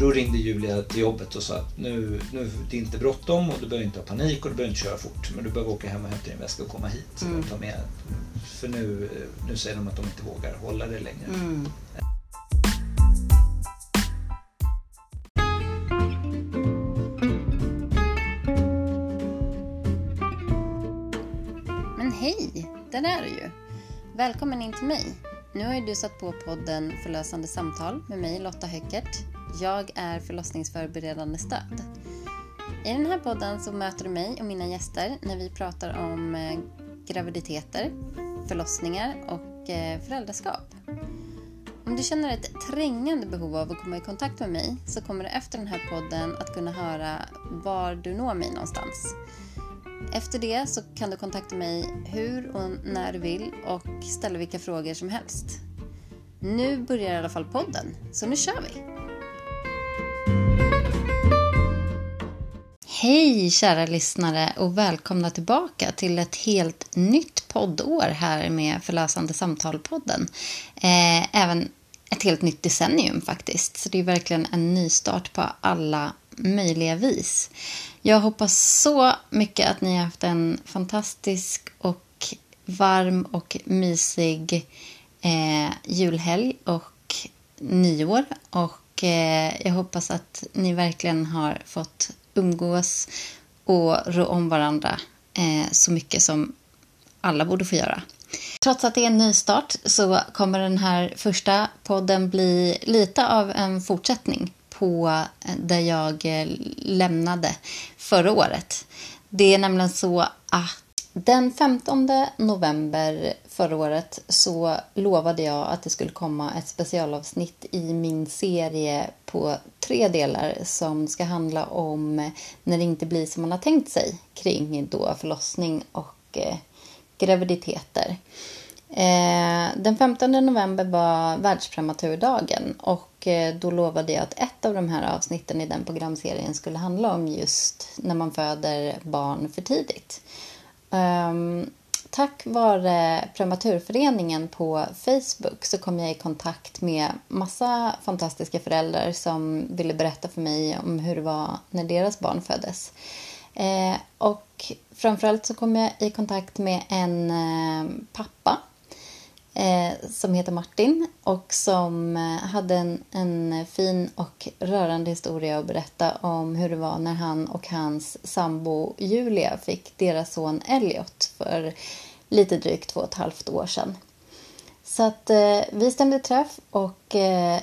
Då ringde Julia till jobbet och sa att nu, nu det är inte bråttom och du behöver inte ha panik och du behöver inte köra fort. Men du behöver åka hem och hämta din väska och komma hit. Mm. Och ta med. För nu, nu säger de att de inte vågar hålla det längre. Mm. Men hej, där är du ju. Välkommen in till mig. Nu har ju du satt på podden Förlösande samtal med mig Lotta Höckert jag är förlossningsförberedande stöd. I den här podden så möter du mig och mina gäster när vi pratar om eh, graviditeter, förlossningar och eh, föräldraskap. Om du känner ett trängande behov av att komma i kontakt med mig så kommer du efter den här podden att kunna höra var du når mig någonstans. Efter det så kan du kontakta mig hur och när du vill och ställa vilka frågor som helst. Nu börjar i alla fall podden, så nu kör vi! Hej kära lyssnare och välkomna tillbaka till ett helt nytt poddår här med Förlösande samtal-podden. Eh, även ett helt nytt decennium faktiskt, så det är verkligen en nystart på alla möjliga vis. Jag hoppas så mycket att ni har haft en fantastisk och varm och mysig eh, julhelg och nyår och eh, jag hoppas att ni verkligen har fått umgås och rå om varandra eh, så mycket som alla borde få göra. Trots att det är en ny start så kommer den här första podden bli lite av en fortsättning på eh, där jag eh, lämnade förra året. Det är nämligen så att den 15 november förra året så lovade jag att det skulle komma ett specialavsnitt i min serie på tre delar som ska handla om när det inte blir som man har tänkt sig kring då förlossning och eh, graviditeter. Eh, den 15 november var världsprematurdagen och eh, då lovade jag att ett av de här avsnitten i den programserien skulle handla om just när man föder barn för tidigt. Um, tack vare Prematurföreningen på Facebook så kom jag i kontakt med massa fantastiska föräldrar som ville berätta för mig om hur det var när deras barn föddes. Eh, och framförallt så kom jag i kontakt med en eh, pappa eh, som heter Martin och som eh, hade en, en fin och rörande historia att berätta om hur det var när han och hans sambo Julia fick deras son Elliot för lite drygt två och ett halvt år sedan. Så att eh, vi stämde träff och eh,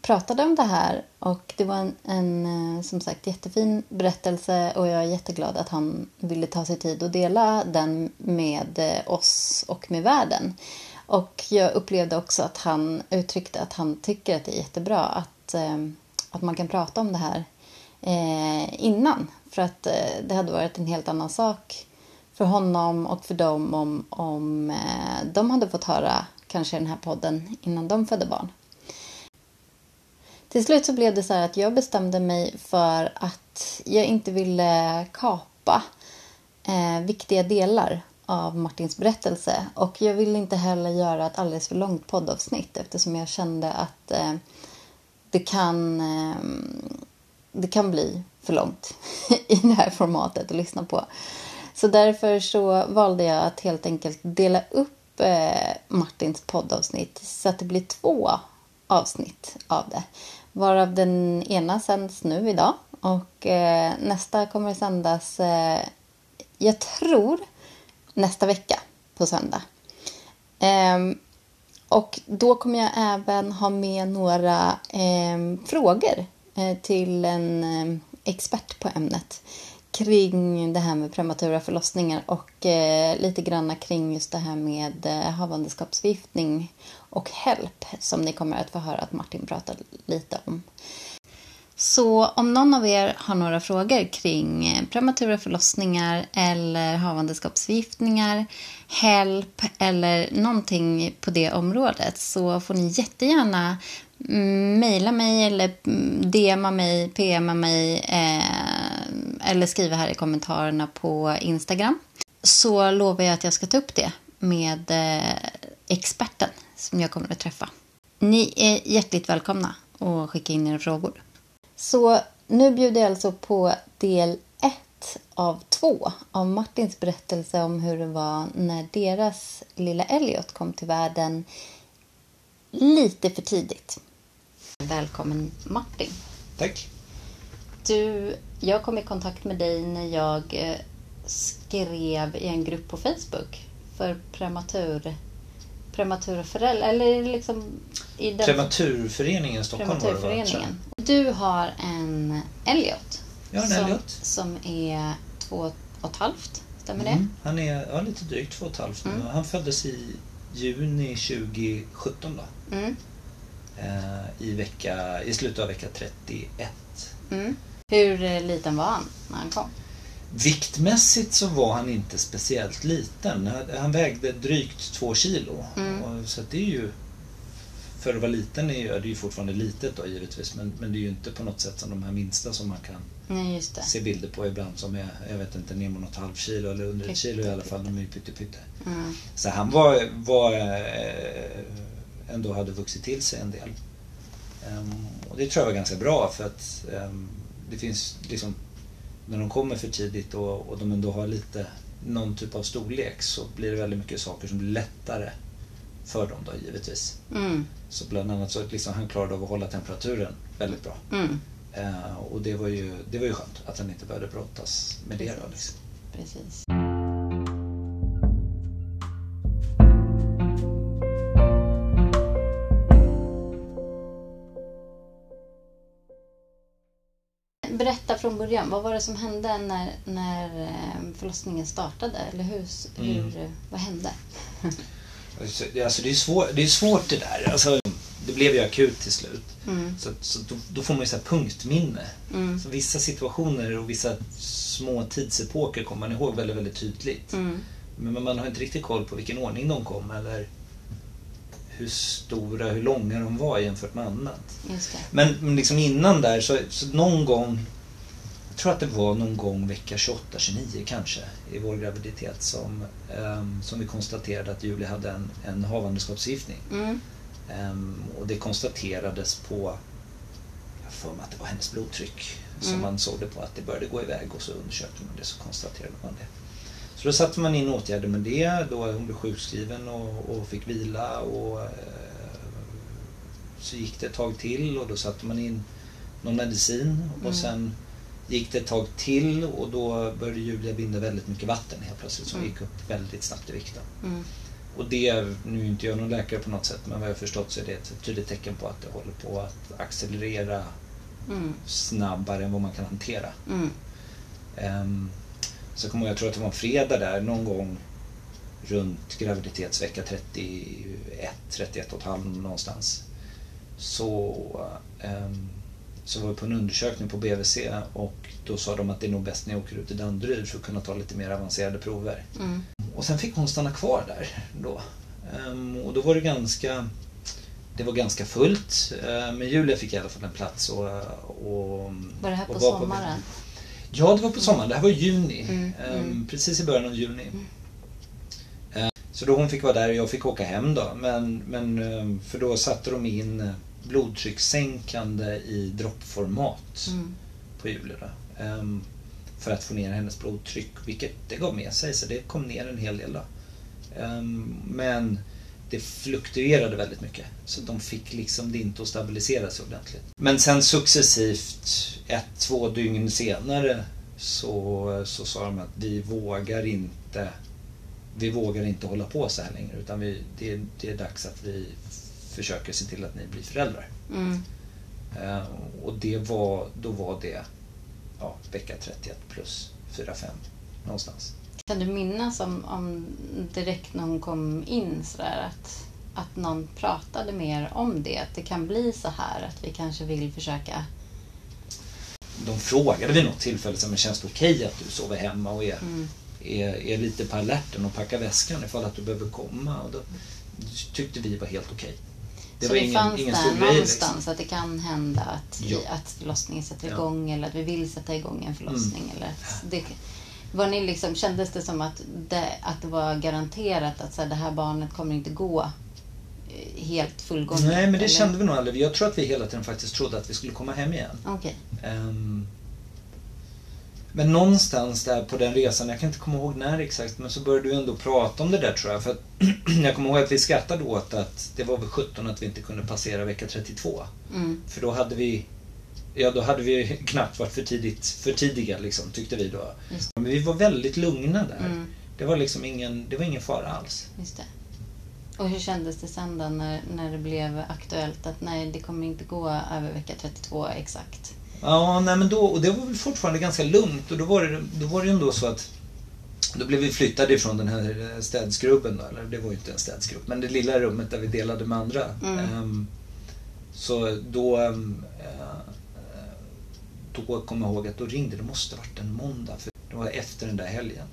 pratade om det här och det var en, en, eh, som sagt jättefin berättelse och jag är jätteglad att han ville ta sig tid att dela den med eh, oss och med världen. Och jag upplevde också att han uttryckte att han tycker att det är jättebra att, eh, att man kan prata om det här eh, innan. För att eh, det hade varit en helt annan sak för honom och för dem om, om eh, de hade fått höra kanske den här podden innan de födde barn. Till slut så blev det så här att jag bestämde mig för att jag inte ville kapa eh, viktiga delar av Martins berättelse. Och jag ville inte heller göra ett alldeles för långt poddavsnitt eftersom jag kände att eh, det, kan, eh, det kan bli för långt i det här formatet att lyssna på. Så därför så valde jag att helt enkelt dela upp eh, Martins poddavsnitt så att det blir två avsnitt av det. Varav den ena sänds nu idag och eh, nästa kommer att sändas, eh, jag tror, nästa vecka på söndag. Um, och då kommer jag även ha med några um, frågor uh, till en um, expert på ämnet kring det här med prematura förlossningar och eh, lite granna kring just det här med eh, havandeskapsförgiftning och HELP som ni kommer att få höra att Martin pratar lite om. Så om någon av er har några frågor kring eh, prematura förlossningar eller havandeskapsförgiftningar, HELP eller någonting på det området så får ni jättegärna mm, mejla mig eller mm, DMa mig, PMa mig eh, eller skriva här i kommentarerna på Instagram. Så lovar jag att jag ska ta upp det med eh, experten som jag kommer att träffa. Ni är hjärtligt välkomna att skicka in era frågor. Så nu bjuder jag alltså på del ett av två av Martins berättelse om hur det var när deras lilla Elliot kom till världen lite för tidigt. Välkommen Martin. Tack. Du, jag kom i kontakt med dig när jag eh, skrev i en grupp på Facebook för prematur, prematura föräldrar. Eller liksom i den, Prematurföreningen Stockholm var det. Prematurföreningen. Du har en Elliot. Jag har en som, Elliot. Som är två och ett halvt. Stämmer Mm. Han är ja, lite drygt två och ett halvt nu. Mm. Han föddes i juni 2017 då. det? Mm. Eh, i, vecka, I slutet av vecka 31. Mm. Hur liten var han när han kom? Viktmässigt så var han inte speciellt liten. Han- vägde drygt två kilo. Mm. Så det är ju... För att vara liten är ju, det är ju fortfarande litet då givetvis. Men, men det är ju inte på något sätt som de här minsta som man kan Nej, se bilder på ibland som är, jag vet inte, ner mot något halvt kilo eller under ett kilo i alla fall. De är ju pyttepytte. Mm. Så han var, var eh, ändå hade vuxit till sig en del. Ehm, och det tror jag var ganska bra för att ehm, det finns liksom när de kommer för tidigt och, och de ändå har lite någon typ av storlek så blir det väldigt mycket saker som blir lättare för dem då givetvis. Mm. Så bland annat så liksom han klarade av att hålla temperaturen väldigt bra. Mm. Eh, och det var, ju, det var ju skönt att han inte behövde brottas med det. Då, liksom. Precis. Från början. Vad var det som hände när, när eh, förlossningen startade? Eller hur, hur, Mm. vad hände? Alltså, det- Alltså, det, är svår, det är svårt det där. Alltså, det blev ju akut till slut. Mm. Så, så då, då får man ju så punktminne. Mm. Så vissa situationer och vissa små tidsepoker kommer man ihåg väldigt, väldigt tydligt. Mm. Men man har inte riktigt koll på vilken ordning de kom eller hur stora, hur långa de var jämfört med annat. Men, men liksom innan där så, så någon gång, tror att det var någon gång vecka 28-29 kanske i vår graviditet som, ehm, som vi konstaterade att Julie hade en, en havandeskapsförgiftning. Mm. Ehm, och det konstaterades på, jag för mig att det var hennes blodtryck som Mm. man såg det på att det började gå iväg och så undersökte man det så konstaterade man det. Så då satte man in åtgärder med det, då hon blev sjukskriven och, och fick vila och eh, så gick det ett tag till och då satte man in någon medicin och Mm. sen gick det ett tag till och då började Julia binda väldigt mycket vatten helt plötsligt som Mm. gick upp väldigt snabbt i vikt. då. Mm. Och det, nu är inte jag någon läkare på något sätt, men vad jag förstått så är det ett tydligt tecken på att det håller på att accelerera Mm. snabbare än vad man kan hantera. Um, så kommer jag, jag tror att det var en fredag där någon gång runt graviditetsvecka 31, 31 och ett halv någonstans. Så, ehm, så var vi på en undersökning på BVC och då sa de att det är nog bäst när jag åker ut till Danderyd för att kunna ta lite mer avancerade prover. Mm. Och sen fick hon stanna kvar där då. Ehm, och då var det ganska det var ganska fullt, ehm, men Julia fick i alla fall en plats. Och, och, Var det här på sommaren? Ja, det var på sommaren. Det här var i juni. Mm, Ehm, mm. Precis i början av juni. Ehm, Så då hon fick vara där och jag fick åka hem då. Men, men, ehm, för då satte de in blodtryckssänkande i droppformat Mm. på Julia. Ehm, För att få ner hennes blodtryck, vilket det gav med sig. Så det kom ner en hel del. Då. Ehm, Men det fluktuerade väldigt mycket. Så de fick liksom det inte att stabilisera sig ordentligt. Men sen successivt, ett, två dygn senare, så, så sa de att vi vågar inte vi vågar inte hålla på så här längre utan vi, det, det är dags att vi försöker se till att ni blir föräldrar. Mm. Eh, och det var, då var det ja, vecka 31 plus 4-5 någonstans. Kan du minnas om, om direkt när hon kom in sådär att, att någon pratade mer om det? Att det kan bli så här att vi kanske vill försöka... De frågade vid något tillfälle, men känns det okej att du sover hemma och är, Mm. är, är lite på alerten och packar väskan ifall att du behöver komma? Och då tyckte vi var helt okej. Så det fanns där stor grej, någonstans liksom. att det kan hända att, Ja. att förlossningen sätter igång eller att vi vill sätta igång en förlossning. Mm. Eller det, var ni liksom, kändes det som att det, att det var garanterat att så här, det här barnet kommer inte gå helt fullgången? Nej, men det eller? kände vi nog aldrig. Jag tror att vi hela tiden faktiskt trodde att vi skulle komma hem igen. Okej. Ehm, men någonstans där på den resan, jag kan inte komma ihåg när exakt, men så började du ändå prata om det där tror jag. För att jag kommer ihåg att vi skrattade åt att det var väl 17 att vi inte kunde passera vecka 32. Mm. För då hade vi Ja, då hade vi knappt varit för, tidigt, för tidiga liksom, tyckte vi då. Men vi var väldigt lugna där. Mm. Det var liksom ingen, det var ingen fara alls. Just det. Och hur kändes det sen då när, när det blev aktuellt att nej, det kommer inte gå över vecka 32 exakt? Ja, nej men då, och det var väl fortfarande ganska lugnt och då var det, då var det ju ändå så att då blev vi flyttade ifrån den här eh, städskrubben då, eller det var ju inte en städsgrupp, men det lilla rummet där vi delade med andra. Mm. Ehm, så då, ehm, eh, då kom jag ihåg att då ringde, det måste varit en måndag, för det var efter den där helgen.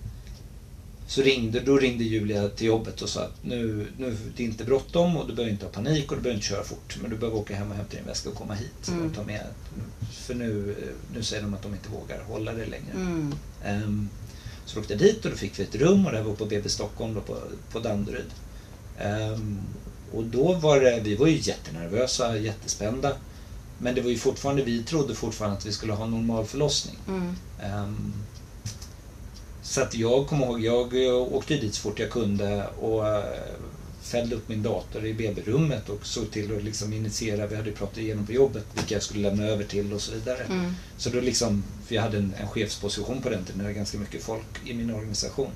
Så ringde, då ringde Julia till jobbet och sa att nu, nu det är inte bråttom och du behöver inte ha panik och du behöver inte köra fort. Men du behöver åka hem och hämta din väska och komma hit. Mm. Och ta med, för nu, nu säger de att de inte vågar hålla det längre. Mm. Ehm, så åkte jag dit och då fick vi ett rum och det här var på BB Stockholm då på, på Danderyd. Ehm, och då var det, vi var ju jättenervösa, jättespända. Men det var ju fortfarande, vi trodde fortfarande att vi skulle ha normal förlossning. Mm. Ehm, så att jag kommer ihåg, jag åkte dit så fort jag kunde och eh, fällde upp min dator i BB-rummet och såg till att liksom initiera, vi hade pratat igenom på jobbet vilka jag skulle lämna över till och så vidare. Mm. Så då liksom, för jag hade en, en chefsposition på den tiden, det var ganska mycket folk i min organisation.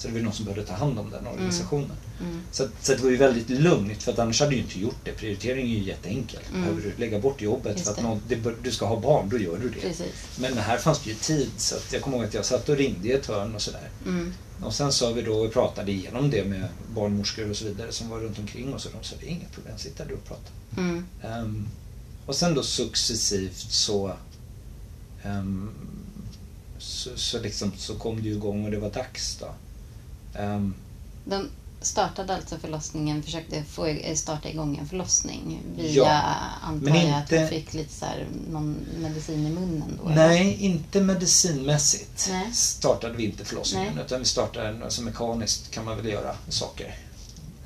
Så det var någon som behövde ta hand om den organisationen. Mm. Så, att- så att det var ju väldigt lugnt för att annars hade ju inte gjort det. Prioritering är ju jätteenkel. Mm. Behöver du lägga bort jobbet Just för att någon, det, du ska ha barn, då gör du det. Precis. Men här fanns det ju tid så jag kommer ihåg att jag satt och ringde i ett hörn och sådär. Mm. Och sen sa vi då och pratade igenom det med barnmorskor och så vidare som var runt omkring oss och de sa det är inga problem, sitt där du och prata. Mm. Ehm, och sen då successivt så, ehm, så, så, liksom, så kom det ju igång och det var dags då. Ehm, De startade alltså förlossningen, försökte få i- starta igång en förlossning via, Ja, antar jag, att de fick lite så här, någon medicin i munnen då? eller? nej, inte medicinmässigt Nej. startade vi inte förlossningen Nej. utan vi startade, alltså mekaniskt kan man väl göra saker.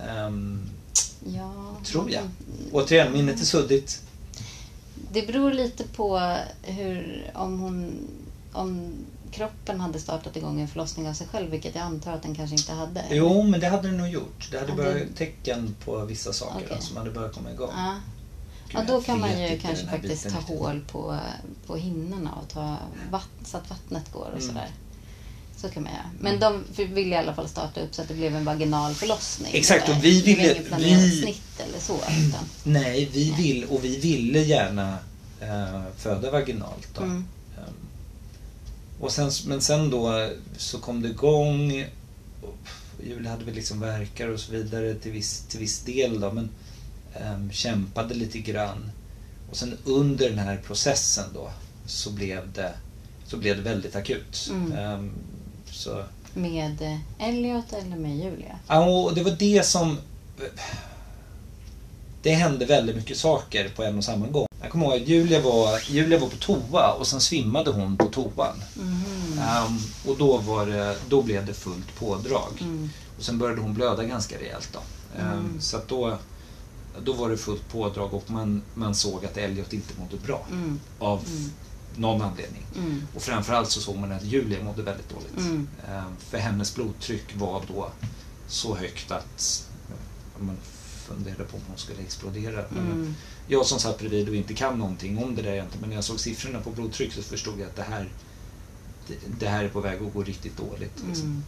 Ehm, Ja. tror jag. Återigen, minnet är suddigt. Det beror lite på hur, om hon, om kroppen hade startat igång en förlossning av sig själv, vilket jag antar att den kanske inte hade. Jo, men det hade det nog gjort. Det hade Hade- börjat tecken på vissa saker då, som hade börjat komma igång. Ja. Gud, Ja, då kan man ju kanske den faktiskt ta riktigt. hål på, på hinnorna och ta vatten, så att vattnet går och Mm. sådär. Så kan man göra. Men de ville i alla fall starta upp så att det blev en vaginal förlossning. Exakt, och Eller- vi det ville- inget planerat vi- snitt eller så. Utan, Nej, vi Nej. vill och vi ville gärna eh, föda vaginalt. Då. mm, och sen, men sen då så kom det igång. Julia hade väl liksom verkar och så vidare till viss, till viss del då, men ehm, kämpade lite grann. Och sen under den här processen då så blev det, så blev det väldigt akut. Mm. Ehm, så, med eh, Elliot eller med Julia. Ja, och det var det som... Det hände väldigt mycket saker på en och samma gång. Jag kommer ihåg att Julia var, Julia var på toa och sen svimmade hon på toan. Mhm. Ehm, och då, var det, då blev det fullt pådrag. Mm. Och sen började hon blöda ganska rejält. Då. Ehm, Mm. Så då, då var det fullt pådrag och man, man såg att Elliot inte mådde bra. Mm. Av Mm. någon anledning. Mm. Och framförallt så såg man att Julia mådde väldigt dåligt. Mm. Eh, För hennes blodtryck var då så högt att funderade på om hon skulle explodera. Men Mm. Jag som satt bredvid och inte kan någonting om det där egentligen, men när jag såg siffrorna på blodtryck så förstod jag att det här, det, det här är på väg att gå riktigt dåligt. Liksom. Mm.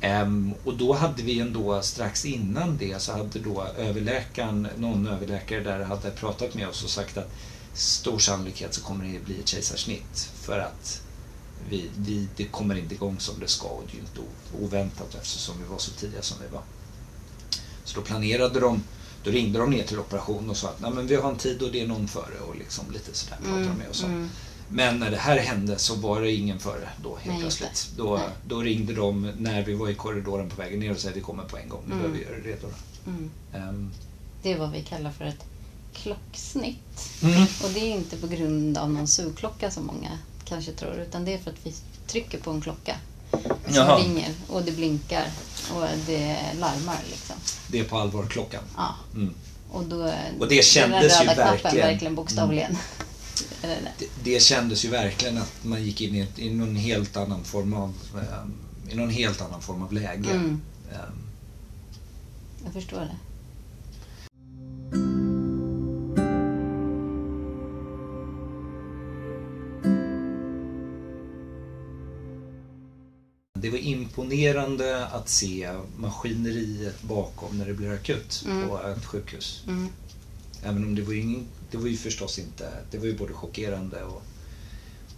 Ehm, och då hade vi ändå strax innan det så hade då överläkaren, någon överläkare där hade pratat med oss och sagt att stor sannolikhet så kommer det bli ett kejsarsnitt för att vi, vi, det kommer inte igång som det ska och det är ju inte oväntat eftersom vi var så tidiga som vi var. Så då planerade de, då ringde de ner till operation och sa att Nej, men vi har en tid och det är någon före och liksom lite sådär pratade de med oss om. Mm. Men när det här hände så var det ingen före då helt Nej, plötsligt. Då, Nej. då ringde de när vi var i korridoren på vägen ner och sa att vi kommer på en gång, nu Mm. behöver vi göra det redo. då." Mm. Ehm, Det är vad vi kallar för ett klocksnitt. mm. Och det är inte på grund av någon sugklocka som många kanske tror, utan det är för att vi trycker på en klocka som Jaha. ringer och det blinkar Och det larmar liksom. Det är på allvar klockan. Ja. Mm. Och, då, Och det kändes den ju röda knappen, verkligen. Mm. verkligen bokstavligen. Det. Det, det kändes ju verkligen att man gick in i, ett, i någon helt annan form av eh, i någon helt annan form av läge. Mm. Eh, Jag förstår det. Imponerande att se maskineriet bakom när det blir akut Mm. på ett sjukhus. Mm. Även om det var ju, ingen, det var ju förstås inte, det var ju både chockerande och,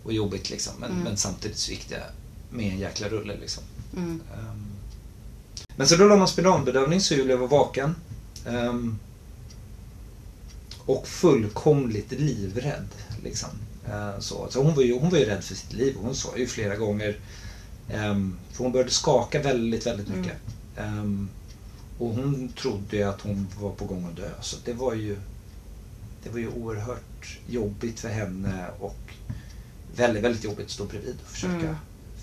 och jobbigt liksom. Men, Mm. men samtidigt så gick det med en jäkla rulle liksom. Ehm, Men så då la man spinalbedövning så Julia var vaken. Ehm, och fullkomligt livrädd. Liksom. Eh, så så hon, var ju, hon var ju rädd för sitt liv. Hon sa ju flera gånger ehm, för hon började skaka väldigt, väldigt Mm. mycket. Ehm, och hon trodde ju att hon var på gång att dö. Så det var ju det var ju oerhört jobbigt för henne och väldigt, väldigt jobbigt att stå bredvid och försöka. Mm.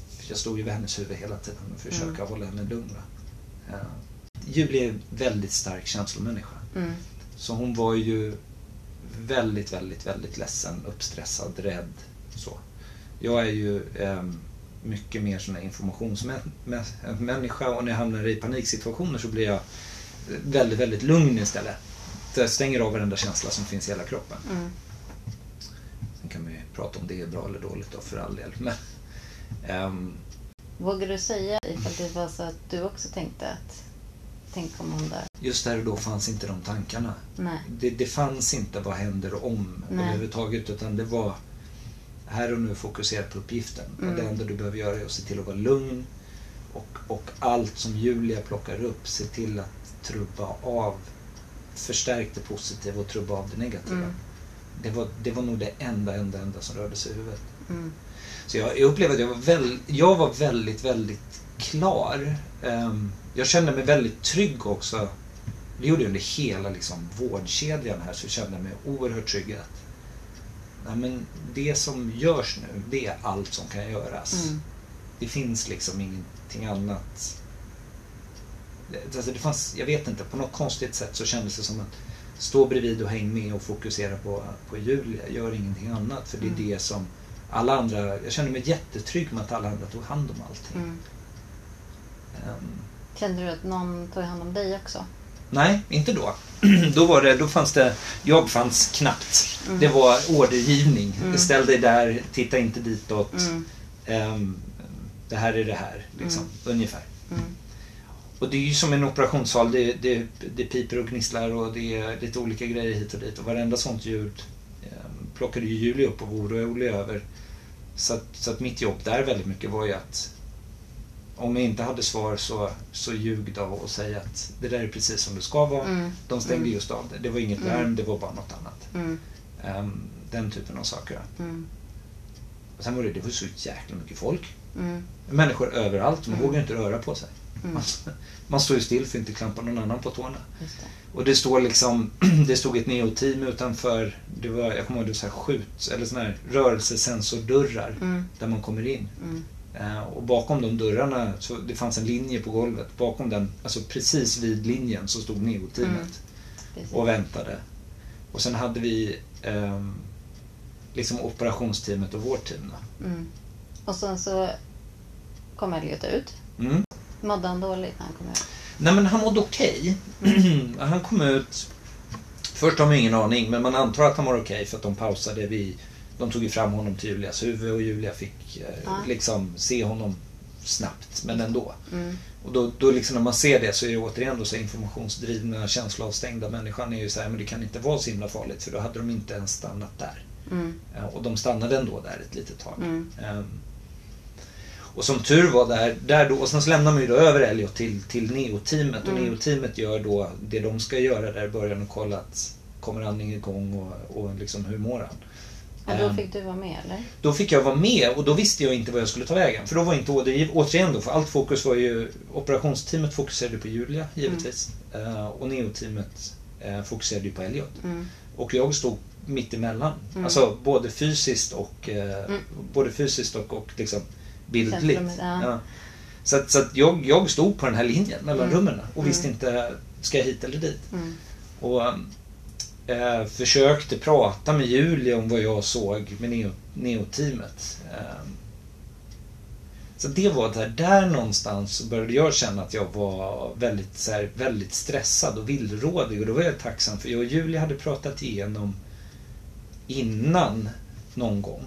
För jag stod ju vid hennes huvud hela tiden och försöka Mm. hålla henne lugn. Ja. Julie är en väldigt stark känslomänniska. Mm. Så hon var ju väldigt, väldigt, väldigt ledsen, uppstressad, rädd. Så. Jag är ju ehm, mycket mer sån här informationsmänniska och när jag hamnar i paniksituationer så blir jag väldigt, väldigt lugn istället. Så jag stänger av varenda känsla som finns i hela kroppen. Mm. Sen kan man ju prata om det är bra eller dåligt då för all del. Men, ehm, Vågar du säga ifall det var så att du också tänkte att tänk om hon dör? just där och då fanns inte de tankarna. Nej. Det, det fanns inte vad händer om Nej. överhuvudtaget utan det var här och nu fokusera på uppgiften. Mm. Och det enda du behöver göra är att se till att vara lugn och, och allt som Julia plockar upp, se till att trubba av, förstärk det positiva och trubba av det negativa. Mm. Det, var, det var nog det enda, enda, enda som rörde sig i huvudet. Mm. Så jag, jag upplevde att jag var, väl, jag var väldigt, väldigt klar. Ehm, jag kände mig väldigt trygg också. Det gjorde jag under hela liksom, vårdkedjan här så kände jag mig oerhört trygg att nej, men det som görs nu, det är allt som kan göras. Mm. Det finns liksom ingenting annat. Det, alltså det fanns, jag vet inte, på något konstigt sätt så kändes det som att stå bredvid och häng med och fokusera på, på Julia, gör ingenting annat. För det är Mm. det som alla andra, jag kände mig jättetrygg med att alla andra tog hand om allting. Mm. Ehm, Kände du att någon tog hand om dig också? nej, inte då. då, var det, då fanns det, jag fanns knappt. Mm. Det var ordergivning. Mm. Ställ dig där, titta inte ditåt. Mm. Ehm, det här är det här, liksom, Mm. ungefär. Mm. Och det är ju som en operationssal. Det, det, det piper och gnisslar och det är lite olika grejer hit och dit. Och varenda sånt ljud eh, plockade ju Julie upp och var orolig över. Så att, så att mitt jobb där väldigt mycket var ju att om jag inte hade svar så, så ljug då och säg att det där är precis som det ska vara. Mm. De stängde Mm. just av det. Det var inget Mm. larm, det var bara något annat. Ehm, den typen av saker. Mm. Och sen var det, det var så jäkla mycket folk. Människor överallt, man vågar inte röra på sig. Man, man står ju still för att inte klampa någon annan på tårna. Det. Och det står liksom, det stod ett neoteam utanför, det var, jag kommer ihåg det var så här skjut, eller såna här rörelsesensordörrar där man kommer in. Mm. Eh, och bakom de dörrarna, så det fanns en linje på golvet. Bakom den, alltså precis vid linjen, så stod neoteamet Mm. Och väntade. Och sen hade vi ehm, liksom operationsteamet och vårt team. Mm. Och sen så kom Elliot ut. Mm. Mådde han dåligt när han kom ut? Nej men han mådde okej. han kom ut... Först har man ingen aning, men man antar att han var okej för att de pausade vid... De tog ju fram honom till Julias huvud och Julia fick eh, Ja. liksom se honom snabbt, men ändå. Mm. Och då, då liksom när man ser det så är det återigen då så informationsdrivna, känsloavstängda människan är ju så här, men det kan inte vara så himla farligt för då hade de inte ens stannat där. Mm. Eh, Och de stannade ändå där ett litet tag. Mm. Ehm, och som tur var där, där då, och sen så lämnar man ju då över Elliot till, till neoteamet och Mm. neoteamet gör då det de ska göra där i början och kolla att kommer andningen igång och, och liksom hur mår han. Ja, då Ehm, fick du vara med eller? då fick jag vara med och då visste jag inte vad jag skulle ta vägen. För då var inte återigen, återigen då, för allt fokus var ju, operationsteamet fokuserade på Julia givetvis. Eh, och neoteamet eh, fokuserade ju på Elliot. Mm. Och jag stod mitt emellan. Mm. Alltså både fysiskt och, eh, Mm. både fysiskt och, och liksom bildligt. Ja. Ja. Så, att, så att jag, jag stod på den här linjen mellan Mm. rummen och Mm. visste inte, ska jag hit eller dit? Mm. Och eh, försökte prata med Julia om vad jag såg med Neo- Neo-teamet. Eh, så det var där, där någonstans började jag känna att jag var väldigt, så här, väldigt stressad och villrådig. Och då var jag tacksam för jag och Julia hade pratat igenom innan någon gång.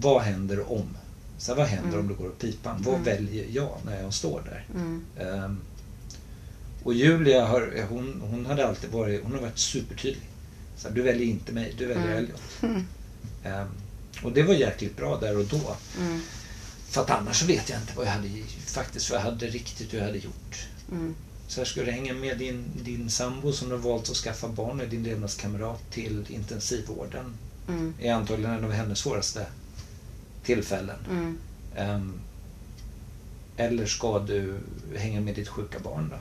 Vad händer om? Så här, vad händer Mm. om det går åt pipan? Vad Mm. väljer jag när jag står där? Mm. Ehm, och Julia har, hon, hon hade alltid varit, hon har varit supertydlig. Så här, du väljer inte mig, du väljer Mm. Elliot. Mm. Ehm, och det var jäkligt bra där och då. Mm. För att annars så vet jag inte vad jag hade, faktiskt vad jag hade riktigt hur jag hade gjort. Mm. Så här, ska du hänga med din, din sambo som du har valt att skaffa barn med, din levnadskamrat till intensivvården. Mm. är antagligen en av hennes svåraste tillfällen. Ehm, eller ska du hänga med ditt sjuka barn då?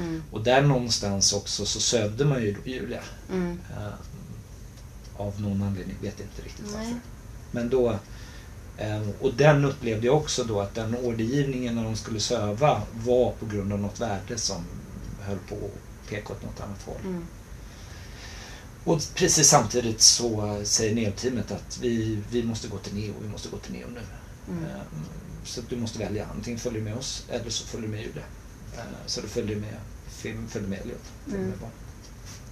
Mm. Och där någonstans också så sövde man ju Julia. Mm. Ehm, av någon anledning, vet inte riktigt Nej. varför. Men då, ehm, och den upplevde jag också då att den ordergivningen när de skulle söva var på grund av något värde som höll på att peka åt något annat håll. Mm. Och precis samtidigt så säger Neo-teamet att vi, vi måste gå till Neo, vi måste gå till Neo nu. Mm. Ehm, Så du måste välja, antingen följer med oss eller så följer du med Julia. Så du följer med, med Elliot. följer Mm.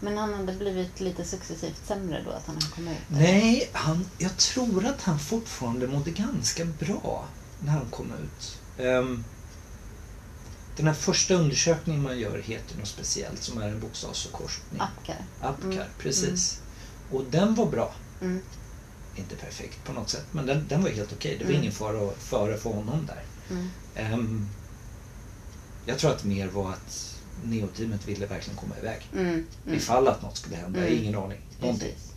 Men han hade blivit lite successivt sämre då att han hade kommit ut? Nej, han, jag tror att han fortfarande mådde ganska bra när han kom ut. Ehm, den här första undersökningen man gör heter något speciellt som är en bokstavsförkortning. Apkar? Apkar, Mm. precis. Och den var bra. Mm. Inte perfekt på något sätt, men den, den var helt okej. Det var Mm. ingen fara före för honom där. Mm. Ehm, jag tror att mer var att Neo-teamet ville verkligen komma iväg. Mm. Mm. Ifall att något skulle hända, Mm. ingen aning. Någonting. Precis.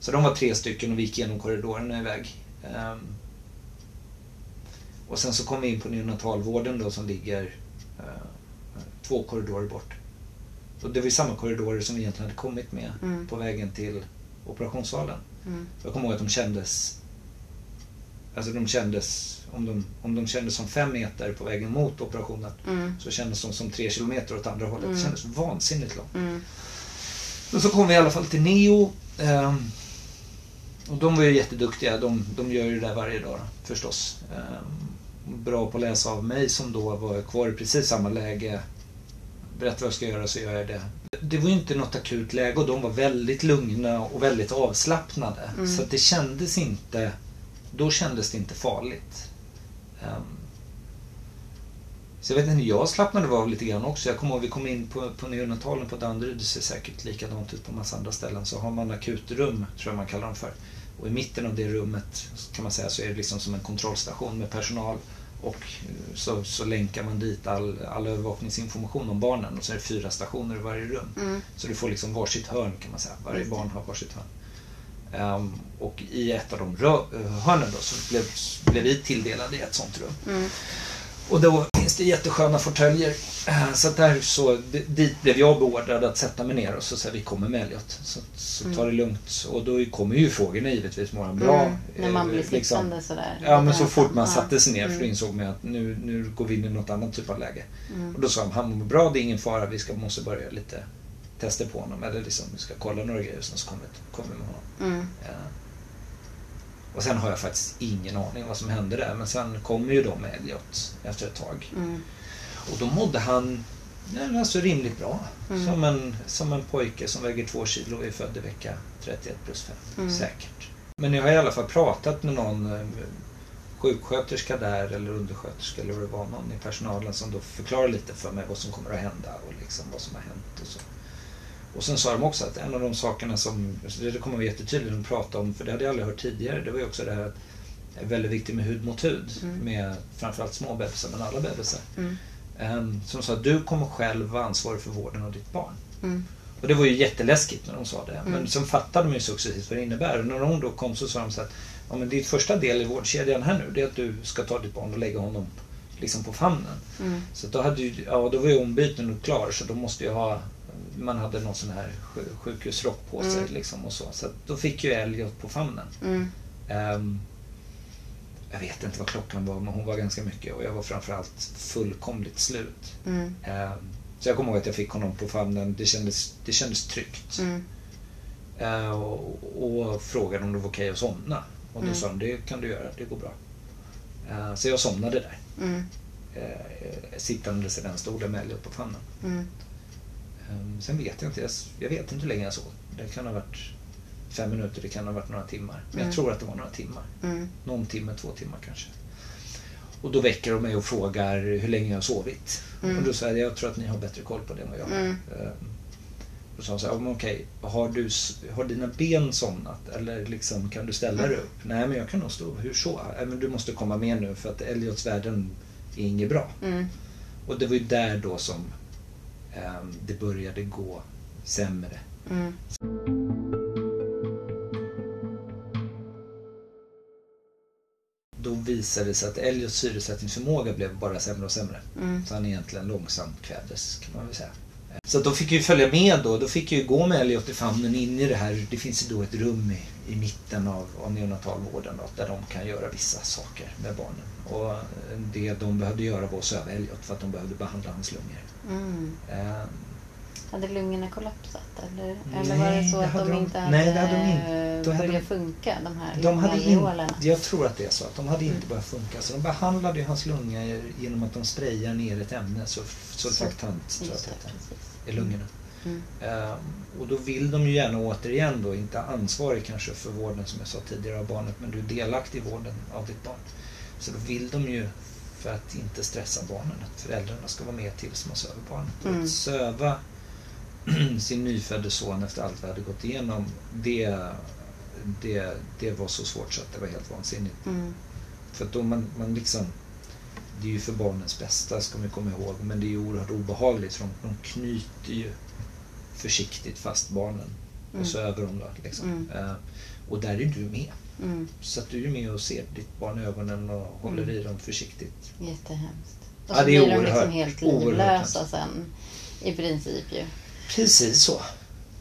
Så de var tre stycken och vi gick igenom korridorerna iväg. Ehm, och sen så kom vi in på neonatalvården då som ligger eh, två korridorer bort. Och det var ju samma korridorer som vi egentligen hade kommit med Mm. på vägen till operationssalen. Mm. Jag kommer ihåg att de kändes Alltså de kändes, om de, om de kändes som fem meter på vägen mot operationen Mm. så kändes de som tre kilometer åt andra hållet. Mm. Det kändes vansinnigt långt. Mm. Men så kom vi i alla fall till Neo. ehm, och de var ju jätteduktiga. De, de gör ju det där varje dag förstås. Ehm, bra på att läsa av mig som då var kvar i precis samma läge. Berätta vad jag ska göra så gör jag det. Det var ju inte något akut läge och de var väldigt lugna och väldigt avslappnade. Mm. Så att det kändes inte, då kändes det inte farligt. Ehm, så jag vet inte, jag slappnade av lite grann också. Jag kommer ihåg, vi kom in på, på neonatalen på Danderyd, det ser säkert likadant ut på massa andra ställen. Så har man akutrum, tror jag man kallar dem för. Och i mitten av det rummet kan man säga så är det liksom som en kontrollstation med personal. Och eh, så, så länkar man dit all, all övervakningsinformation om barnen och så är det fyra stationer i varje rum. Mm. Så du får liksom varsitt hörn kan man säga. Varje barn har varsitt hörn. Ehm, och i ett av de hörnen då så blev, blev vi tilldelade i ett sånt rum. Mm. Och då finns det jättesköna fåtöljer. Eh, Så där så, dit blev jag beordrad att sätta mig ner och så säger vi kommer med Elliot. Så, så ta det Mm. lugnt. Och då kommer ju frågorna givetvis. Mår han bra? Mm. När man Eh, blir liksom. sittande sådär. Ja men så fort man satte sig ner Ja. för då Mm. insåg man att nu, nu går vi in i något annat typ av läge. Mm. Och då sa de, han mår bra, det är ingen fara, vi ska, måste börja lite tester på honom. Eller liksom, ska kolla några grejer, så kommer kommer med honom. Mm. Ja. Och sen har jag faktiskt ingen aning vad som hände där. Men sen kommer ju de med Elliot efter ett tag. Mm. Och då mådde han ja, alltså rimligt bra. Mm. Som, en, som en pojke som väger två kilo och är född i vecka 31 plus 5. Mm. Säkert. Men jag har i alla fall pratat med någon eh, sjuksköterska där eller undersköterska eller vad det var, någon i personalen som då förklarar lite för mig vad som kommer att hända och liksom vad som har hänt och så. Och sen sa de också att en av de sakerna som, alltså det kommer vara jättetydligt att prata om, för det hade jag aldrig hört tidigare, det var ju också det här att det är väldigt viktigt med hud mot hud Mm. med framförallt små bebisar men alla bebisar. Mm. Ehm, Som sa att du kommer själv vara ansvarig för vården av ditt barn. Mm. Och det var ju jätteläskigt när de sa det. Mm. Men sen fattade man ju successivt vad det innebär. Och när hon då kom så sa de så att ja, men ditt första del i vårdkedjan här nu det är att du ska ta ditt barn och lägga honom liksom på famnen. Mm. Så då, hade ju, ja, då var ju ombyten klar så då måste jag ha man hade någon sån här sj- sjukhusrock på sig Mm. liksom och så. Så då fick ju Elliot på famnen. Mm. Ehm, jag vet inte vad klockan var, men hon var ganska mycket och jag var framförallt fullkomligt slut. Mm. Eh, så jag kommer ihåg att jag fick honom på famnen. Det kändes, det kändes tryggt. Eh, och, och frågade om det var okej att somna. Och då Mm. sa de, det kan du göra, det går bra. Eh, så jag somnade där. Eh, sittandes i den stolen med Elliot på famnen. Mm. Eh, sen vet jag inte, jag, jag vet inte hur länge jag sov. Det kan ha varit fem minuter, det kan ha varit några timmar. Men Mm. jag tror att det var några timmar. Mm. Någon timme, två timmar kanske. Och då väcker de mig och frågar hur länge jag har sovit. Mm. Och då säger jag, jag tror att ni har bättre koll på det än vad jag har. Mm. Eh, Då sa han så här, "Ja, men okej, har, du, s- har dina ben somnat? Eller liksom, kan du ställa dig upp? Nej, men jag kan nog stå. Hur så? "Nej, men du måste komma med nu för att Elliots värden är inget bra. Mm. Och det var ju där då som det började gå sämre. Mm. Då visade det sig att Elliots syresättningsförmåga blev bara sämre och sämre. Mm. Så han egentligen långsamt kvävdes kan man väl säga. Så då fick ju följa med då. Då fick ju gå med Elliot i famnen in i det här. Det finns ju då ett rum i, i mitten av, av neonatalvården då, där de kan göra vissa saker med barnen. Och det de behövde göra var att söva Elliot för att de behövde behandla hans lungor. Mm. Hade lungorna kollapsat eller, Nej, eller var det så det att hade de de- inte hade, nej, det hade de inte. Hade börjat de- funka, de här De hade in, jag tror att det är så. att De hade inte Mm. börjat funka. Så de behandlade ju hans lungor genom att de sprayar ner ett ämne, så surfaktant tror jag att det, heter, i lungorna. Mm. Ehm, och då vill de ju gärna återigen då, inte ansvarig kanske för vården som jag sa tidigare av barnet, men du är delaktig i vården av ditt barn. Så då vill de ju, för att inte stressa barnen, att föräldrarna ska vara med tills man söver barnet. Mm. att söva sin nyfödde son efter allt vi hade gått igenom, det, det, det var så svårt så att det var helt vansinnigt. Mm. För att då man, man liksom, det är ju för barnens bästa ska man komma ihåg, men det är ju oerhört obehagligt för de, de knyter ju försiktigt fast barnen Mm. och så över dem då. Liksom. Mm. Eh, och där är du med. Mm. Så att du är med och ser ditt barn i ögonen och håller Mm. i dem försiktigt. Jättehemskt. Och Ja, så det är blir de liksom oerhört- helt oerhört livlösa sen. I princip ju. Precis så.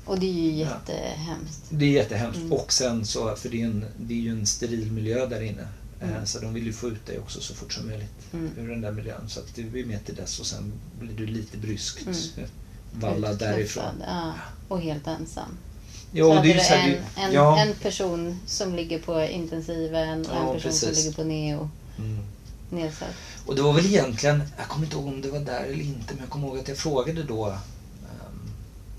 Och det är ju Ja. jättehemskt. Det är jättehemskt. Mm. Och sen så, för det är, en, det är ju en steril miljö där inne. Eh, Mm. Så de vill ju få ut dig också så fort som möjligt Mm. ur den där miljön. Så att du är med till dess och sen blir du lite bryskt Mm. vallad därifrån. Ja. Och helt ensam. Jo, så det hade du en, det- en, ja. en person som ligger på intensiven och Ja, en person som precis. ligger på neo Mm. nedsatt. Och det var väl egentligen, jag kommer inte ihåg om det var där eller inte, men jag kommer ihåg att jag frågade då ehm, om jag, frå-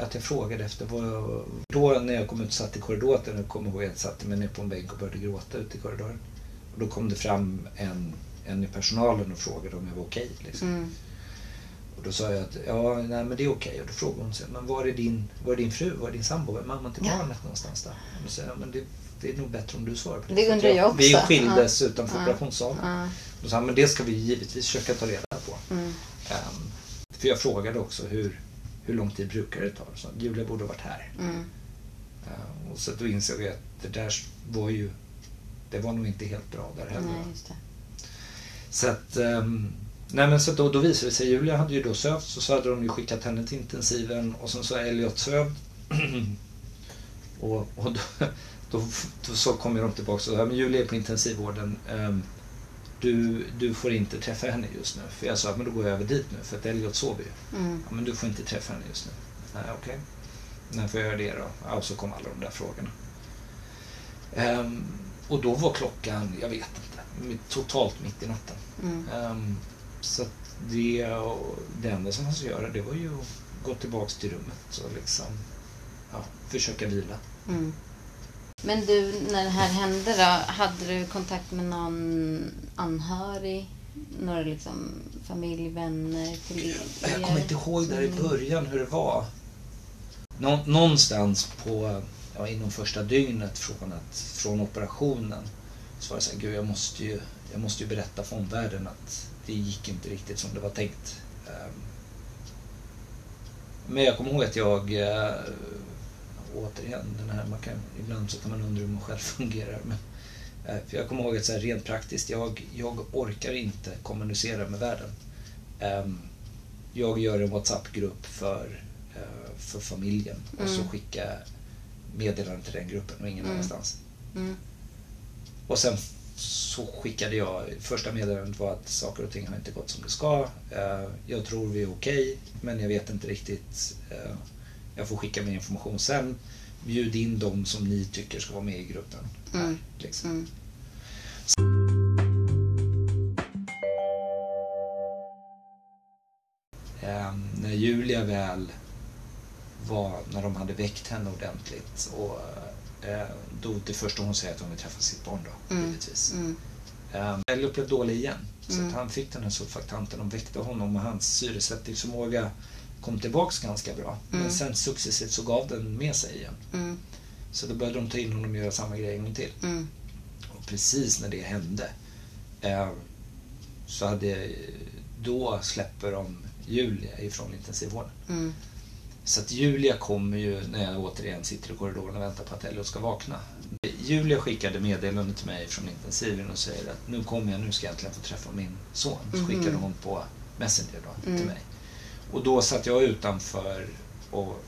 att jag frågade efter vad jag, Då när jag kom ut och satt i korridoren, jag kommer ihåg att jag satte mig ner på en bänk och började gråta ute i korridoren. Och då kom det fram en, en i personalen och frågade om jag var okej. liksom. Mm. Och då sa jag att ja, nej, men det är okej. Och då frågade hon sig, men var är din, var är din fru, var är din sambo, var är mamman till Ja. barnet någonstans där? Och sa jag, men det, det är nog bättre om du svarar på det. Det undrar jag också. Vi skildes utanför Ja. operationssalen. Ja. Då sa han, men det ska vi givetvis försöka ta reda på. Mm. Ehm, för jag frågade också hur, hur lång tid brukar det ta? Så Julia borde ha varit här. Mm. Ehm, och så då insåg jag att det där var ju, det var nog inte helt bra där heller. Nej. Så att, ehm, nej men så då, då visade det sig, Julia hade ju då sövt, så, så hade de ju skickat henne till intensiven och sen så Elliot sövd. och och då, då, då så kom de tillbaka och sa, men Julia är på intensivvården. ehm, du, du får inte träffa henne just nu. För jag sa, men då går jag över dit nu för att Elliot sover ju. Mm. Ja, men du får inte träffa henne just nu. Nej, okej. När får jag göra det då? Ja, och så kom alla de där frågorna. Ehm, och då var klockan, jag vet inte, totalt mitt i natten. Mm. Ehm, så att det, det enda som fanns att göra det var ju att gå tillbaks till rummet och liksom ja, försöka vila. Mm. Men du, när det här hände då, hade du kontakt med någon anhörig? Några liksom familj, vänner, kollegor? Jag kommer inte ihåg där i början hur det var. Nå, någonstans på, ja, inom första dygnet från, att, från operationen så var det så här, gud jag måste, ju, jag måste ju berätta för omvärlden att det gick inte riktigt som det var tänkt. Ehm. Men jag kommer ihåg att jag, eh, återigen, den här, man kan, ibland så kan man undra hur man själv fungerar. Men, eh, för jag kommer ihåg att så här, rent praktiskt, jag, jag orkar inte kommunicera med världen. Ehm, jag gör en WhatsApp-grupp för, eh, för familjen och så Mm. skickar jag meddelanden till den gruppen och ingen Mm. annanstans. Mm. Och sen så skickade jag, första meddelandet var att saker och ting har inte gått som det ska. Eh, jag tror vi är okej, okay, men jag vet inte riktigt. Jag får skicka mer information sen. Bjud in dem som ni tycker ska vara med i gruppen. Mm. Här, liksom. mm. när Julia väl var, när de hade väckt henne ordentligt och Eh, då det första hon säger att hon vill träffa sitt barn då, mm. givetvis. Mm. Elliot blev dålig igen. Så mm. han fick den här surfaktanten. De väckte honom och hans syresättningsförmåga kom tillbaks ganska bra. Mm. Men sen successivt så gav den med sig igen. Mm. Så då började de ta in honom och göra samma grej en gång till. Mm. Och precis när det hände eh, så hade, då släpper de Julia ifrån intensivvården. Mm. Så att Julia kommer ju när jag återigen sitter i korridoren och väntar på att Elliot ska vakna. Julia skickade meddelande till mig från intensiven och säger att nu kommer jag, nu ska jag äntligen få träffa min son. Så mhm. skickade hon på Messenger då mm. till mig. Och då satt jag utanför och,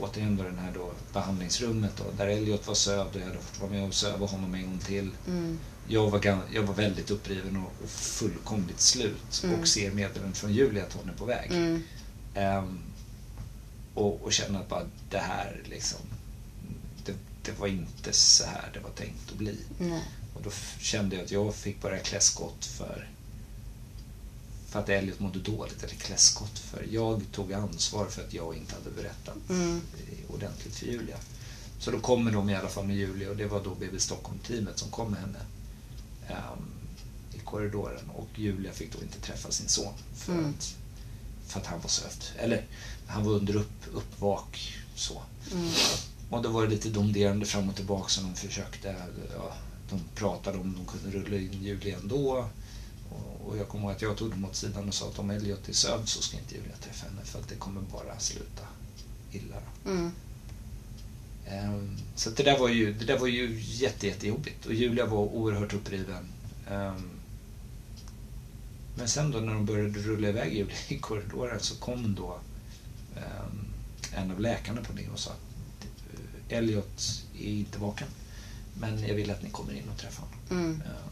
återigen då den här då behandlingsrummet då, där Elliot var sövd och jag hade fått vara med och söva honom en gång till. Mm. Jag, var, jag var väldigt uppriven och, och fullkomligt slut mm. och ser meddelandet från Julia att hon är på väg. Um, och, och känna att bara det här liksom, det, det, var inte så här det var tänkt att bli. Nej. Och då kände jag att jag fick börja klä skott för för att Elliot mådde dåligt, eller klä skott för. Jag tog ansvar för att jag inte hade berättat mm. ordentligt för Julia. Så då kommer de i alla fall med Julia och det var då BB Stockholm-teamet som kom med henne um, i korridoren och Julia fick då inte träffa sin son för, mm. att, för att han var sövd. Eller han var under upp, uppvak. Så. Mm. Och då var det lite domderande fram och tillbaka som de försökte. Ja, de pratade om de kunde rulla in Julia ändå. Och, jag kommer ihåg att jag tog dem åt sidan och sa att om Elliot är sövd så ska inte Julia träffa henne för att det kommer bara sluta illa. Mm. Um, så det där var ju, det där var ju jätte, jättejobbigt och Julia var oerhört uppriven. Um, men sen då när de började rulla iväg Julia i korridoren så kom då Ehm, en av läkarna på det och sa att eh, Elliot är inte vaken. Men jag vill att ni kommer in och träffar honom. Mm. Ehm,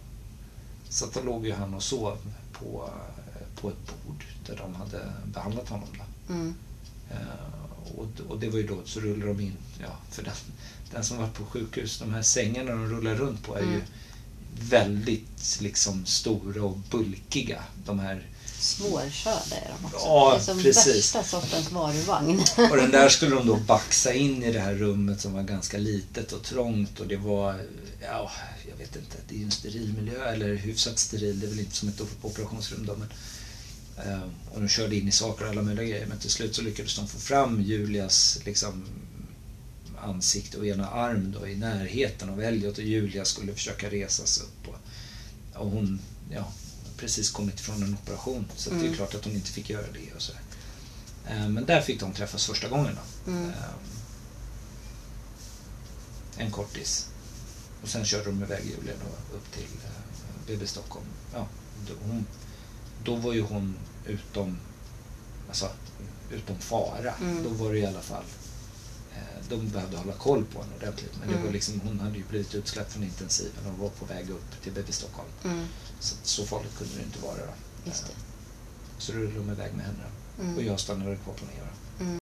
så då låg ju han och sov på, på ett bord där de hade behandlat honom. Då. Mm. Ehm, och, och, det var ju då, så rullar de in, ja, för den, den som varit på sjukhus, de här sängarna de rullar runt på är mm. ju väldigt liksom stora och bulkiga. De här Svårkörda är de också. Ja, det är som precis. värsta sortens varuvagn. Och den där skulle de då baxa in i det här rummet som var ganska litet och trångt och det var, ja, jag vet inte, det är ju en steril miljö eller hyfsat steril, det är väl inte som ett operationsrum då men eh, och de körde in i saker och alla möjliga grejer men till slut så lyckades de få fram Julias liksom ansikte och ena arm då i närheten av Elliot och Julia skulle försöka resa sig upp och, och hon, ja, precis kommit från en operation så mm. det är mm. klart att hon inte fick göra det. Och så. Eh, men där fick de träffas första gången. Mm. Eh, en kortis. Och sen körde de iväg Julia då upp till BB eh, Stockholm. Ja, då, hon, då var ju hon utom, alltså, utom fara. Mm. Då var det i alla fall de behövde hålla koll på henne ordentligt. Men det var mm. liksom, hon hade ju blivit utsläppt från intensiven och var på väg upp till BB Stockholm. Mm. Så, så farligt kunde det inte vara. Då. Det. Så rullade de iväg med henne mm. och jag stannade kvar på Nera. Mm.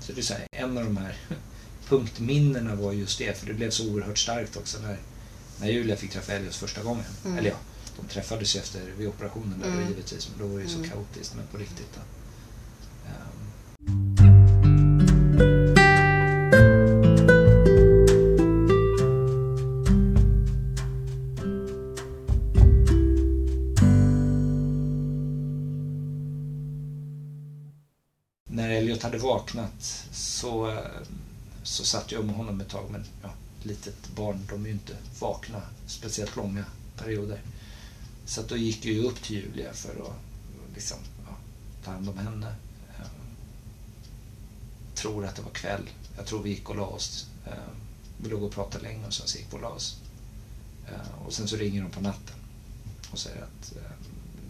Så det är så här, en av de här punktminnena var just det, för det blev så oerhört starkt också när, när Julia fick träffa Elias första gången. Mm. Eller ja, de träffades ju efter vid operationen där mm. givetvis, men då var det ju så mm. kaotiskt, men på riktigt. Då. När Elliot hade vaknat så, så satt jag med honom ett tag. Men ja, litet barn, de är ju inte vakna speciellt långa perioder. Så då gick jag ju upp till Julia för att liksom, ja, ta hand om henne. Tror att det var kväll. Jag tror vi gick och la oss. Vi låg och pratade länge och sen så gick vi och la oss. Och sen så ringer de på natten och säger att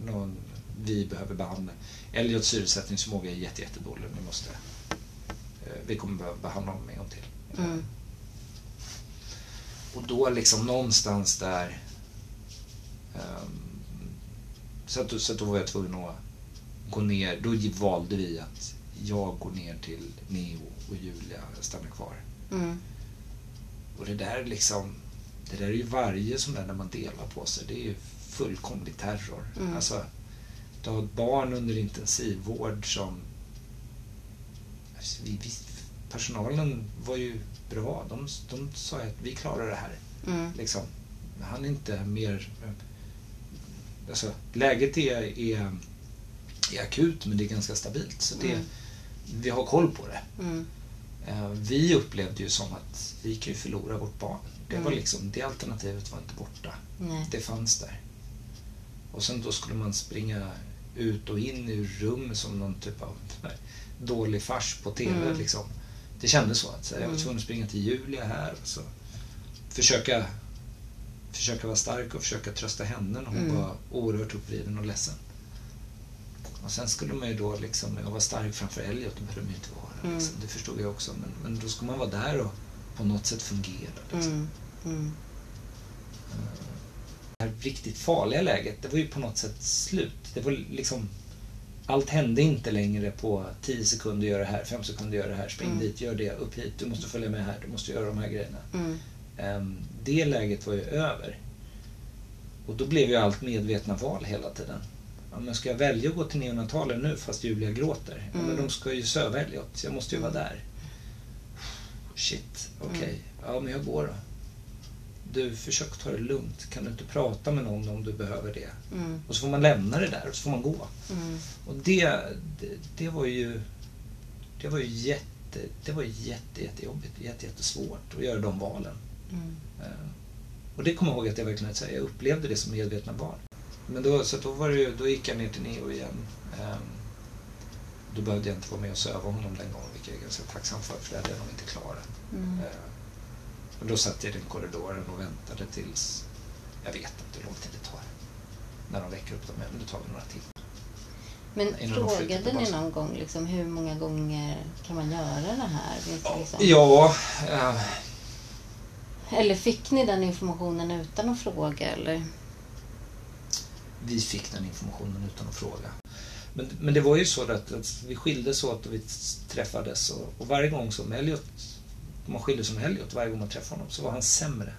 någon vi behöver behandla. Elliots syresättningsförmåga är jätte, jättedålig. Vi, måste, eh, vi kommer behöva behandla honom en gång till. Mm. och då liksom någonstans där um, så, att, så att då var jag tvungen att gå ner. Då valde vi att jag går ner till Neo och Julia stannar kvar. Mm. Och det där liksom, det där är ju varje sån där när man delar på sig, det är ju fullkomlig terror. Mm. Alltså, du har ett barn under intensivvård som... Alltså, vi, vi, personalen var ju bra. De, de sa att vi klarar det här. Mm. Liksom. Han är inte mer... Alltså, läget är, är, är akut men det är ganska stabilt. Så det, Mm. Vi har koll på det. Mm. Eh, Vi upplevde ju som att vi kan ju förlora vårt barn. Det, var Mm. liksom, det alternativet var inte borta. Nej. Det fanns där. Och sen då skulle man springa ut och in ur rum som någon typ av dålig fars på TV. Mm. Liksom. Det kändes så. att så här, Jag var Mm. tvungen att springa till Julia här och så försöka, försöka vara stark och försöka trösta henne när hon Mm. var oerhört uppvriden och ledsen. Och sen skulle man ju då liksom, jag var stark framför Elliot, det behövde man ju inte vara. Mm. Liksom. Det förstod jag också. Men, men då ska man vara där och på något sätt fungera. Liksom. Mm. Mm. Det här riktigt farliga läget, det var ju på något sätt slut. Det var liksom... Allt hände inte längre på 10 sekunder, gör det här, 5 sekunder, gör det här, spring Mm. dit, gör det, upp hit, du måste följa med här, du måste göra de här grejerna. Mm. Ehm, det läget var ju över. Och då blev ju allt medvetna val hela tiden. Ja, men ska jag välja att gå till neonatalen nu fast Julia gråter? Ja, men Mm. de ska ju söva Elliot, så jag måste ju vara Mm. där. Shit, okej. Mm. Ja, men jag går då. Du, försök ta det lugnt. Kan du inte prata med någon om du behöver det? Mm. Och så får man lämna det där och så får man gå. Mm. Och det, det, det var ju... Det var ju jätte, det var jätte, jättejobbigt. Jätte, jättesvårt att göra de valen. Mm. Eh, Och det kommer jag ihåg att jag verkligen jag upplevde det som medvetna val. Men då, så då, var det ju, då gick jag ner till Neo igen. Ehm, Då behövde jag inte vara med och söva honom den gången, vilket jag är ganska tacksam för, för det hade jag nog inte klarat. Mm. Och då satt jag i den korridoren och väntade tills, jag vet inte hur lång tid det tar. När de väcker upp dem, men det tar väl några timmar. Men Innan frågade ni någon gång liksom, hur många gånger kan man göra det här? Det liksom... Ja, eh, Eller fick ni den informationen utan att fråga? Eller? Vi fick den informationen utan att fråga. Men, men det var ju så att, att vi skildes åt och vi träffades och, och varje gång som Elliot, man skildes från Elliot, varje gång man träffade honom så var han sämre.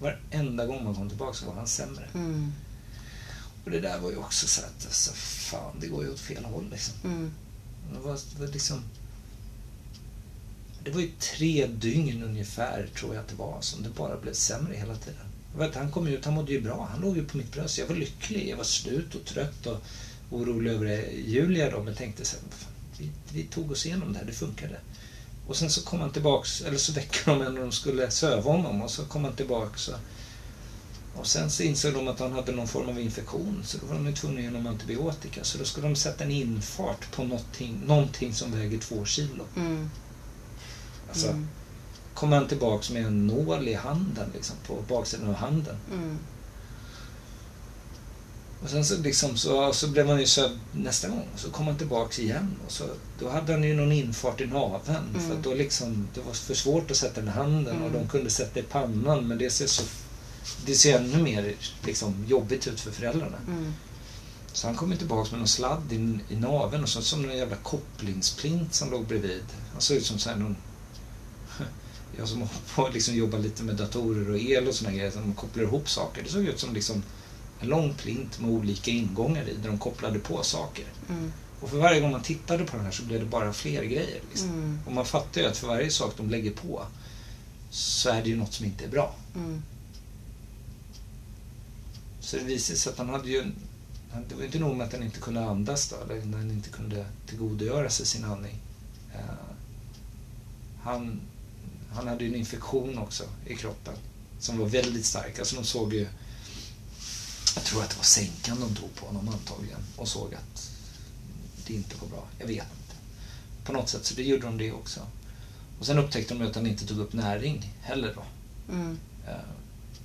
Varenda gång man kom tillbaka så var han sämre. Mm. Och det där var ju också så att, alltså, fan, det går ju åt fel håll liksom. Mm. Det var, det var liksom... Det var ju tre dygn ungefär, tror jag att det var, som det bara blev sämre hela tiden. Vet, han kom ut, han mådde ju bra. Han låg ju på mitt bröst. Jag var lycklig. Jag var slut och trött och orolig över det. Julia då, men tänkte så här, "Vad fan, vi, vi tog oss igenom det här, det funkade. Och sen så kom han tillbaks, eller så väckte de en när de skulle söva honom och så kom han tillbaks. Och, och sen så insåg de att han hade någon form av infektion så då var de ju tvungna att ge honom antibiotika. Så då skulle de sätta en infart på någonting, någonting som väger två kilo. Mm. Alltså, Mm. Kom han tillbaks med en nål i handen, liksom, på baksidan av handen. Mm. Och sen så, liksom, så, så blev han ju sövd nästa gång. Så kom han tillbaks igen. Och så, då hade han ju någon infart i naveln. Mm. För då liksom, det var för svårt att sätta den i handen och Mm. de kunde sätta i pannan. Men det ser, så, det ser ännu mer liksom, jobbigt ut för föräldrarna. Mm. Så han kom ju tillbaks med någon sladd i, i naveln och så som en jävla kopplingsplint som låg bredvid. Han såg ut som så här någon... Jag som på att liksom jobba lite med datorer och el och såna grejer, som kopplar ihop saker. Det såg ut som liksom en lång plint med olika ingångar i, där de kopplade på saker. Mm. Och för varje gång man tittade på den här så blev det bara fler grejer. Liksom. Mm. Och man fattar ju att för varje sak de lägger på så är det ju något som inte är bra. Mm. Så det visade sig att han hade ju... Det var inte nog med att han inte kunde andas då, eller när han inte kunde tillgodogöra sig sin andning. Eh, han, han hade ju en infektion också i kroppen som var väldigt stark. Alltså de såg ju... Jag tror att det var sänkan de tog på honom antagligen och såg att det inte var bra. Jag vet inte. På något sätt, så det gjorde de det också. Och sen upptäckte de ju att han inte tog upp näring heller då. Mm. Eh,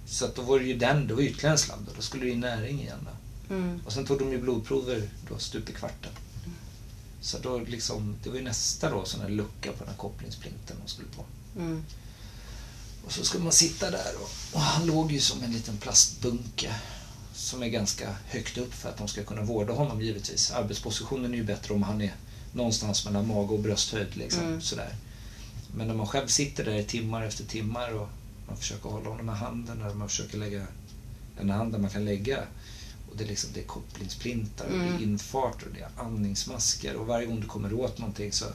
Så att då var det ju den, det var ytterligare en sladd då skulle det in näring igen. Då. Mm. Och sen tog de ju blodprover då stup i kvarten. Så då liksom, det var ju nästa då sån här lucka på den här kopplingsplinten de skulle på. Mm. Och så ska man sitta där och, och han låg ju som en liten plastbunke som är ganska högt upp för att de ska kunna vårda honom givetvis. Arbetspositionen är ju bättre om han är någonstans mellan mage och brösthöjd. Liksom, mm. sådär. Men när man själv sitter där i timmar efter timmar och man försöker hålla honom med handen eller man försöker lägga en hand där man kan lägga. Och det, är liksom, det är kopplingsplintar, mm. det är mm. infarter, det är andningsmasker och varje gång du kommer åt någonting så,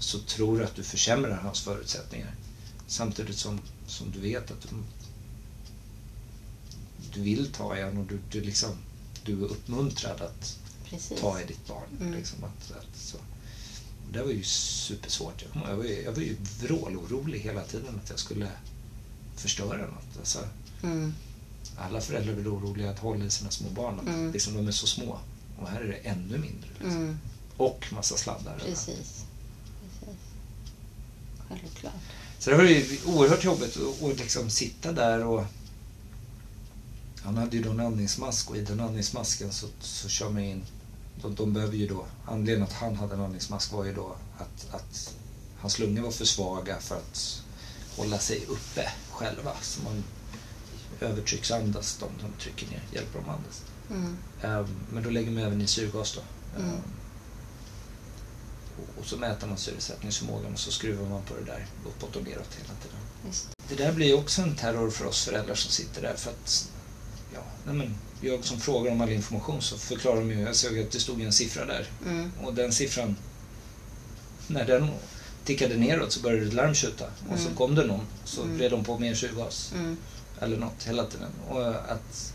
så tror du att du försämrar hans förutsättningar. Samtidigt som, som du vet att du, du vill ta i honom och du, du, liksom, du är uppmuntrad att Precis. ta i ditt barn. Mm. Liksom, att, att, så. Det var ju supersvårt. Jag, var ju, jag var ju vrålorolig hela tiden att jag skulle förstöra något. Alltså, mm. Alla föräldrar blir oroliga att hålla i sina små barn. Mm. Liksom, de är så små. Och här är det ännu mindre. Liksom. Mm. Och massa sladdar. Precis. Självklart. Så det var ju oerhört jobbigt att liksom sitta där och han hade ju då en andningsmask och i den andningsmasken så, så kör man in de, de behöver ju då, anledningen att han hade en andningsmask var ju då att, att hans lungor var för svaga för att hålla sig uppe själva. Så man övertrycksandas de som trycker ner, hjälper dem andas. Mm. Um, men då lägger man även i syrgas då. Mm. Um, och så mäter man syresättningsförmågan och så skruvar man på det där uppåt och neråt hela tiden. Just. Det där blir också en terror för oss föräldrar som sitter där för att ja, nej men, jag som frågar om all information så förklarar de ju, jag såg att det stod en siffra där mm. och den siffran, när den tickade neråt så började ett larm tjuta och så mm. kom det någon så mm. blev de på mer syrgas. Mm. Eller något hela tiden. Och att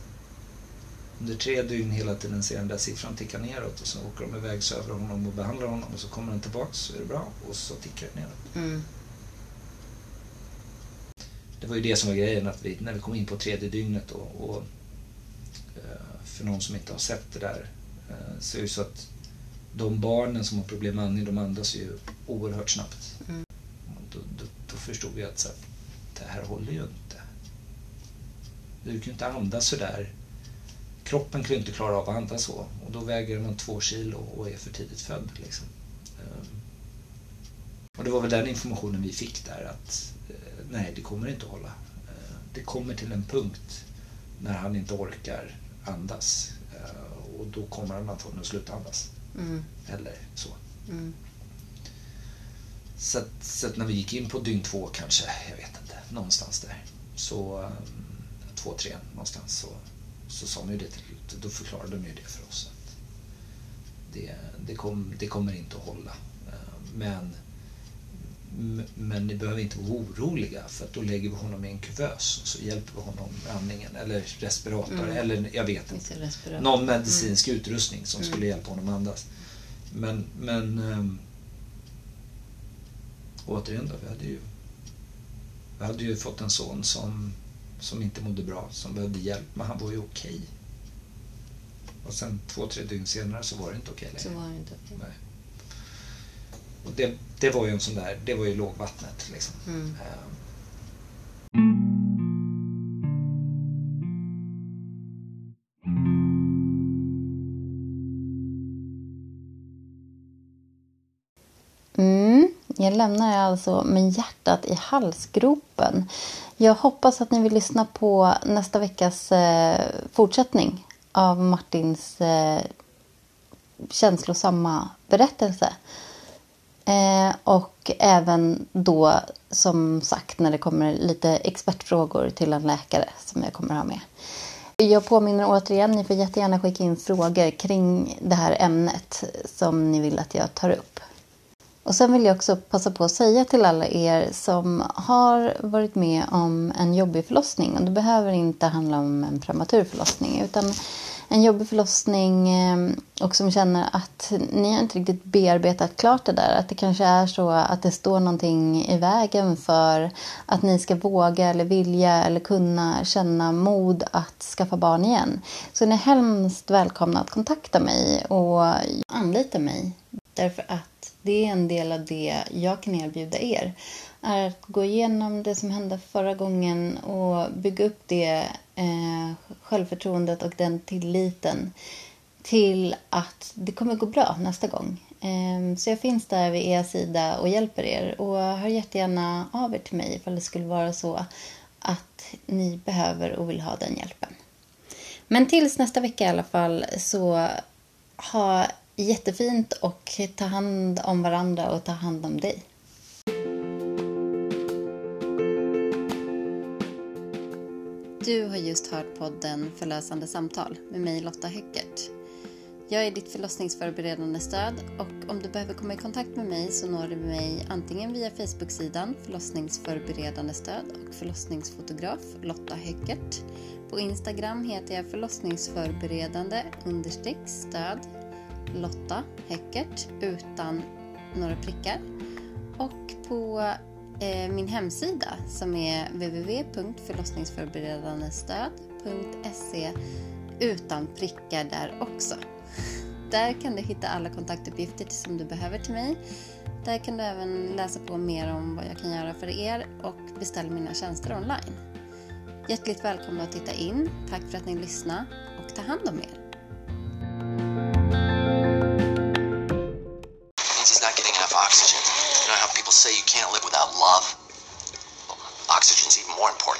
under tre dygn hela tiden ser den där siffran ticka neråt och så åker de iväg så över honom och behandlar honom och så kommer den tillbaks så är det bra och så tickar det neråt. Mm. Det var ju det som var grejen att vi, när vi kom in på tredje dygnet och, och eh, för någon som inte har sett det där eh, så är det så att de barnen som har problem med andning de andas ju oerhört snabbt. Mm. Då, då, då, förstod vi att så här, det här håller ju inte. Du kan ju inte andas sådär kroppen kan ju inte klara av att andas så. Och då väger man två kilo och är för tidigt född. Liksom. Ehm. Och det var väl den informationen vi fick där att eh, nej, det kommer inte att hålla. Ehm, det kommer till en punkt när han inte orkar andas ehm, och då kommer han antagligen att sluta andas. Mm. Eller så. Mm. Så, att, så att när vi gick in på dygn två kanske, jag vet inte, någonstans där. Så två, tre någonstans så så sa de ju det till Då förklarade de ju det för oss. Att det, det, kom, det kommer inte att hålla. Eh, men, men ni behöver inte vara oroliga för att då lägger vi honom i en kuvös och så hjälper vi honom med andningen eller respirator mm. eller jag vet inte. Någon medicinsk mm. utrustning som mm. skulle hjälpa honom att andas. Men, men ähm, återigen då, vi hade ju, vi hade ju fått en son som som inte mådde bra, som behövde hjälp, men han var ju okej. Okay. Och sen två, tre dygn senare så var det inte okej okay längre. Så var det inte okej. Okay. Och det, det var ju en sån där, det var ju lågvattnet liksom. Mm. Um. Lämnar Jag alltså med hjärtat i halsgropen. Jag hoppas att ni vill lyssna på nästa veckas eh, fortsättning av Martins eh, känslosamma berättelse. Eh, och även då, som sagt, när det kommer lite expertfrågor till en läkare som jag kommer ha med. Jag påminner återigen, ni får jättegärna skicka in frågor kring det här ämnet som ni vill att jag tar upp. Och sen vill jag också passa på att säga till alla er som har varit med om en jobbig förlossning. Och det behöver inte handla om en prematur förlossning. Utan en jobbig förlossning eh, och som känner att ni har inte riktigt bearbetat klart det där. Att det kanske är så att det står någonting i vägen för att ni ska våga eller vilja eller kunna känna mod att skaffa barn igen. Så ni är hemskt välkomna att kontakta mig och anlita mig. Därför att det är en del av det jag kan erbjuda er. Är att gå igenom det som hände förra gången och bygga upp det eh, självförtroendet och den tilliten till att det kommer gå bra nästa gång. Eh, så jag finns där vid er sida och hjälper er. Och hör jättegärna av er till mig ifall det skulle vara så att ni behöver och vill ha den hjälpen. Men tills nästa vecka i alla fall så ha jättefint och ta hand om varandra och ta hand om dig. Du har just hört podden Förlösande samtal med mig Lotta Höckert. Jag är ditt förlossningsförberedande stöd och om du behöver komma i kontakt med mig så når du mig antingen via Facebook-sidan Förlossningsförberedande stöd och förlossningsfotograf Lotta Höckert. På Instagram heter jag förlossningsförberedande understreck stöd Lotta Höckert utan några prickar. Och på eh, min hemsida som är www.förlossningsförberedandestöd.se utan prickar där också. Där kan du hitta alla kontaktuppgifter som du behöver till mig. Där kan du även läsa på mer om vad jag kan göra för er och beställa mina tjänster online. Hjärtligt välkomna att titta in. Tack för att ni lyssnade och ta hand om er. Love? Oxygen's even more important.